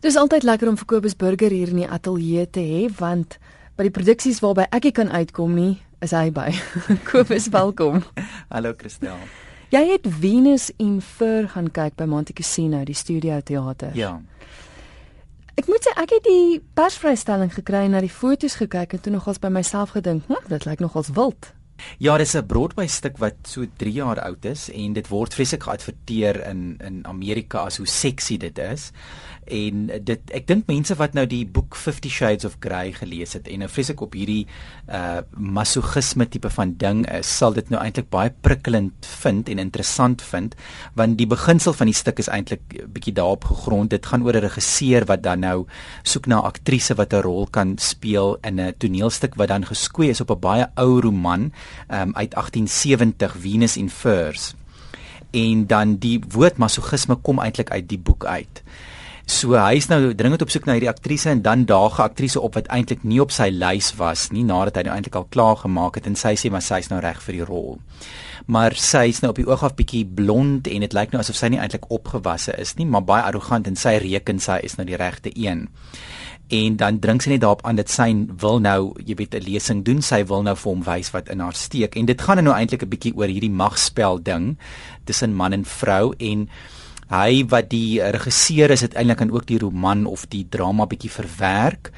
Dis altyd lekker om vir Kobus Burger hier in die ateljee te hê want by die produksies waarby ek nie kan uitkom nie, is hy by. Kobus, welkom. Hallo Christel. Jy het Venus in Fur gaan kyk by Monte Cassino, die studio teater. Ja. Ek moet sê ek het die persvrystelling gekry en na die foto's gekyk en toe nogals by myself gedink, hm, dit lyk nogals wild. Ja, dis 'n Broadway stuk wat so 3 jaar oud is en dit word vreeslik geadverteer in in Amerika as hoe seksie dit is. En dit ek dink mense wat nou die boek 50 Shades of Grey gelees het en nou vreeslik op hierdie uh masochisme tipe van ding is, sal dit nou eintlik baie prikkelend vind en interessant vind want die beginsel van die stuk is eintlik bietjie daarop gegrond. Dit gaan oor 'n regisseur wat dan nou soek na 'n aktrise wat 'n rol kan speel in 'n toneelstuk wat dan geskoei is op 'n baie ou roman um, uit 1870 Venus in Furs. En dan die woord masochisme kom eintlik uit die boek uit. So hy's nou dringend op soek na hierdie aktrise en dan daag 'n aktrise op wat eintlik nie op sy lys was nie nadat hy nou eintlik al klaar gemaak het en sy sê maar sy's nou reg vir die rol. Maar sy's nou op die oog af bietjie blond en dit lyk nou asof sy nie eintlik opgewasse is nie, maar baie arrogant en sy reken sy is nou die regte een en dan dring sy net daarop aan dat sy wil nou, jy weet, 'n lesing doen. Sy wil nou vir hom wys wat in haar steek. En dit gaan nou eintlik 'n bietjie oor hierdie magspel ding tussen man en vrou en hy wat die regisseur is, het eintlik aan ook die roman of die drama bietjie verwerk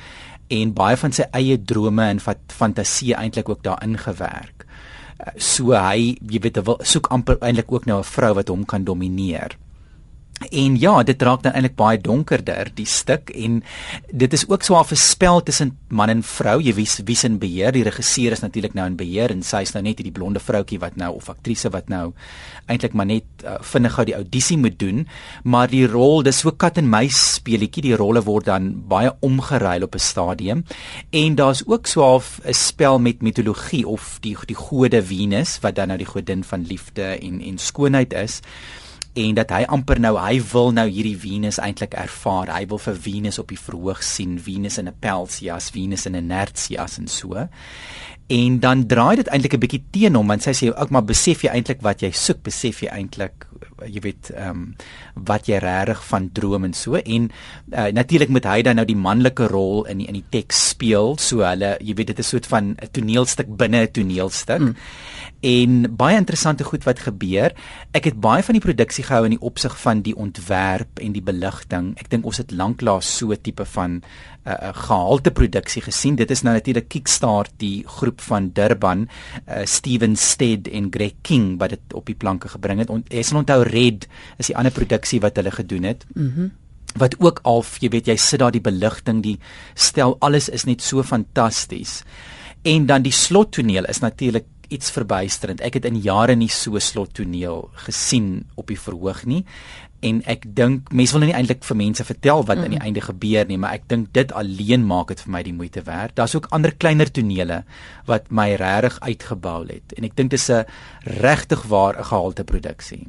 en baie van sy eie drome en wat fantasie eintlik ook daarin gewerk. So hy, jy weet, hy soek amper eintlik ook nou 'n vrou wat hom kan domineer. En ja, dit raak dan eintlik baie donkerder die stuk en dit is ook so 'n spel tussen man en vrou. Jy wie wie's in beheer? Die regisseur is natuurlik nou in beheer en sy is nou net hierdie blonde vroutjie wat nou of aktrise wat nou eintlik maar net uh, vinnig gou die audisie moet doen, maar die rol, dis so kat en muis speletjie. Die rolle word dan baie omgeruil op 'n stadium. En daar's ook so 'n spel met mitologie of die die gode Venus wat dan nou die godin van liefde en en skoonheid is en dat hy amper nou hy wil nou hierdie Venus eintlik ervaar. Hy wil vir Venus op die verhoog sien, Venus in 'n pelsjas, Venus in 'n nertsjas en so. En dan draai dit eintlik 'n bietjie teen hom want sy sê ook maar besef jy eintlik wat jy soek, besef jy eintlik jy weet ehm um, wat jy regtig van droom en so en uh, natuurlik moet hy dan nou die manlike rol in die, in die teks speel so hulle jy weet dit is 'n soort van 'n toneelstuk binne 'n toneelstuk mm en baie interessante goed wat gebeur. Ek het baie van die produksie gehou in die opsig van die ontwerp en die beligting. Ek dink ons het lanklaas so 'n tipe van uh, gehalte produksie gesien. Dit is nou natuurlik Kickstart die groep van Durban, uh, Steven Stead en Greg King wat dit op die planke gebring het. Jy sal onthou Red is die ander produksie wat hulle gedoen het. Mhm. Mm wat ook al jy weet jy sit daar die beligting die stel alles is net so fantasties en dan die slottoneel is natuurlik iets verbuisterend. Ek het in jare nie so slot toneel gesien op die verhoog nie. En ek dink mense wil nou nie eintlik vir mense vertel wat aan mm. die einde gebeur nie, maar ek dink dit alleen maak dit vir my die moeite werd. Daar's ook ander kleiner tonele wat my regtig uitgebou het en ek dink dis 'n regtig waar 'n gehalte produksie.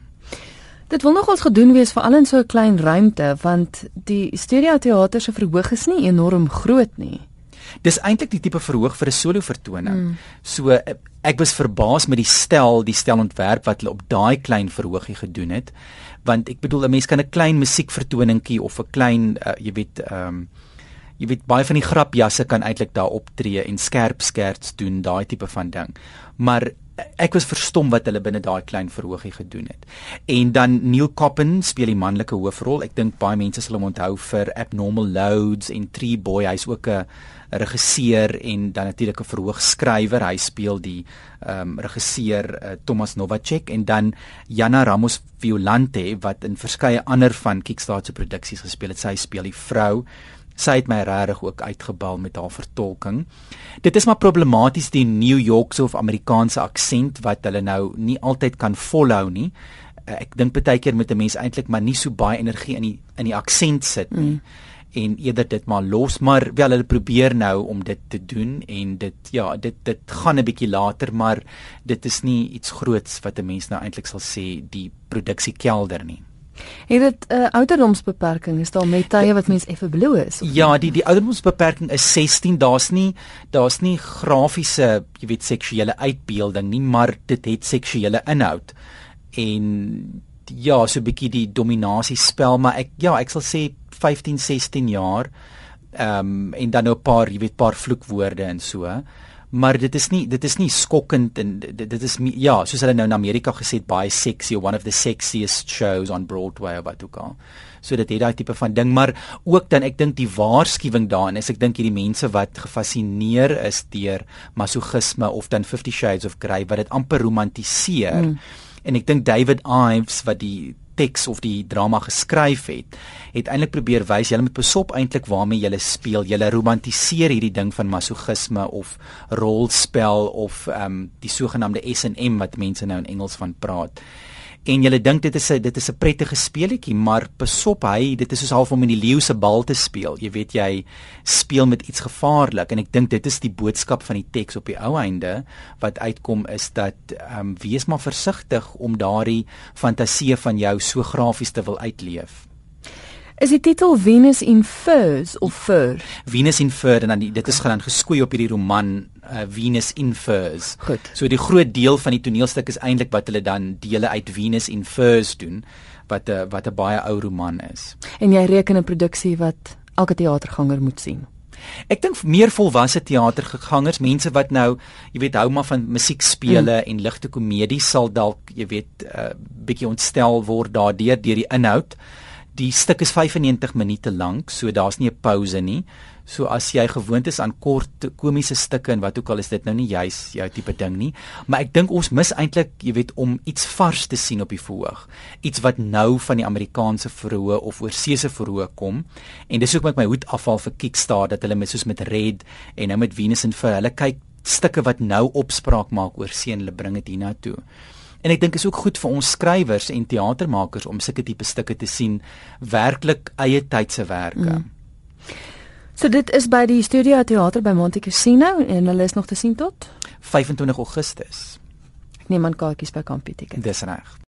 Dit wil nogals gedoen wees veral in so 'n klein ruimte want die studio teater se verhoog is nie enorm groot nie. Dis eintlik die tipe verhoog vir 'n solo vertoning. Mm. So ek was verbaas met die stel, die stelontwerp wat hulle op daai klein verhoogie gedoen het. Want ek bedoel 'n mens kan 'n klein musiekvertoningkie of 'n klein uh, jy weet ehm um, jy weet baie van die grapjasse kan eintlik daar optree en skerp skerts doen, daai tipe van ding. Maar ek was verstom wat hulle binne daai klein verhoogie gedoen het. En dan Neil Coppen speel die manlike hoofrol. Ek dink baie mense sal hom onthou vir Abnormal Loads en Tree Boy. Hy's ook 'n regisseur en dan natuurlik 'n verhoogskrywer. Hy speel die ehm um, regisseur uh, Thomas Novacek en dan Jana Ramos Violante wat in verskeie ander van Kickstarter se produksies gespeel het. Sy speel die vrou sy het my regtig ook uitgebal met haar vertolking. Dit is maar problematies die New Yorkse of Amerikaanse aksent wat hulle nou nie altyd kan volhou nie. Eh, ek dink baie keer met 'n mens eintlik maar nie so baie energie in die in die aksent sit nie. Mm. en eerder dit maar los maar wel hulle probeer nou om dit te doen en dit ja dit dit gaan 'n bietjie later maar dit is nie iets groots wat 'n mens nou eintlik sal sê die produksie kelder nie Het dit 'n uh, ouderdomsbeperking? Is daar met tye wat mens effe blou is? Ja, die die ouderdomsbeperking is 16. Daar's nie daar's nie grafiese, jy weet, seksuele uitbeelding nie, maar dit het seksuele inhoud. En ja, so 'n bietjie die dominasie spel, maar ek ja, ek sal sê 15, 16 jaar. Ehm um, en dan nou 'n paar, jy weet, paar vloekwoorde en so. Maar dit is nie dit is nie skokkend en dit, dit is ja, soos hulle nou in Amerika gesê het, baie sexy, one of the sexiest shows on Broadway of wat ook al. So dit het daai tipe van ding, maar ook dan ek dink die waarskuwing daarin is ek dink hierdie mense wat gefassineer is deur masochisme of dan 50 Shades of Grey wat dit amper romantiseer. Mm. En ek dink David Ives wat die teks of die drama geskryf het, het eintlik probeer wys jy moet besop eintlik waarmee jy speel. Jy romantiseer hierdie ding van masochisme of rolspel of ehm um, die sogenaamde S&M wat mense nou in Engels van praat en jy dink dit is 'n dit is 'n prettige speletjie, maar besop hy, dit is soos half om in die leeu se bal te speel. Jy weet jy speel met iets gevaarlik en ek dink dit is die boodskap van die teks op die ou einde wat uitkom is dat ehm um, wees maar versigtig om daardie fantasie van jou so grafies te wil uitleef. Is die titel Venus in Furs of Fur? Venus in Fur en dan die, dit is gaan geskoei op hierdie roman uh, Venus in Furs. Goed. So die groot deel van die toneelstuk is eintlik wat hulle dan dele uit Venus in Furs doen wat 'n uh, wat 'n baie ou roman is. En jy reken 'n produksie wat elke teaterganger moet sien. Ek dink meer volwasse teatergangers, mense wat nou, jy weet, hou maar van musiekspele mm. en ligte komedie sal dalk, jy weet, 'n uh, bietjie ontstel word daardeur deur die inhoud. Die stuk is 95 minute lank, so daar's nie 'n pouse nie. So as jy gewoond is aan kort komiese stukke en wat ook al is dit nou nie juis jou tipe ding nie, maar ek dink ons mis eintlik, jy weet, om iets vars te sien op die verhoog. Iets wat nou van die Amerikaanse verhoog of oorseese verhoog kom. En dis ook met my hoed afval vir Kickstarter dat hulle met soos met Red en nou met Venus en vir hulle kyk stukke wat nou opspraak maak oor seën hulle bring dit hiernatoe. En ek dink is ook goed vir ons skrywers en teatermakers om sulke tipe stukke te sien werklik eie tydse werke. Mm. So dit is by die Studio Theater by Monte Cassino en hulle is nog te sien tot 25 Augustus. Ek neem aan kaartjies by Kampie Ticket. Dis reg.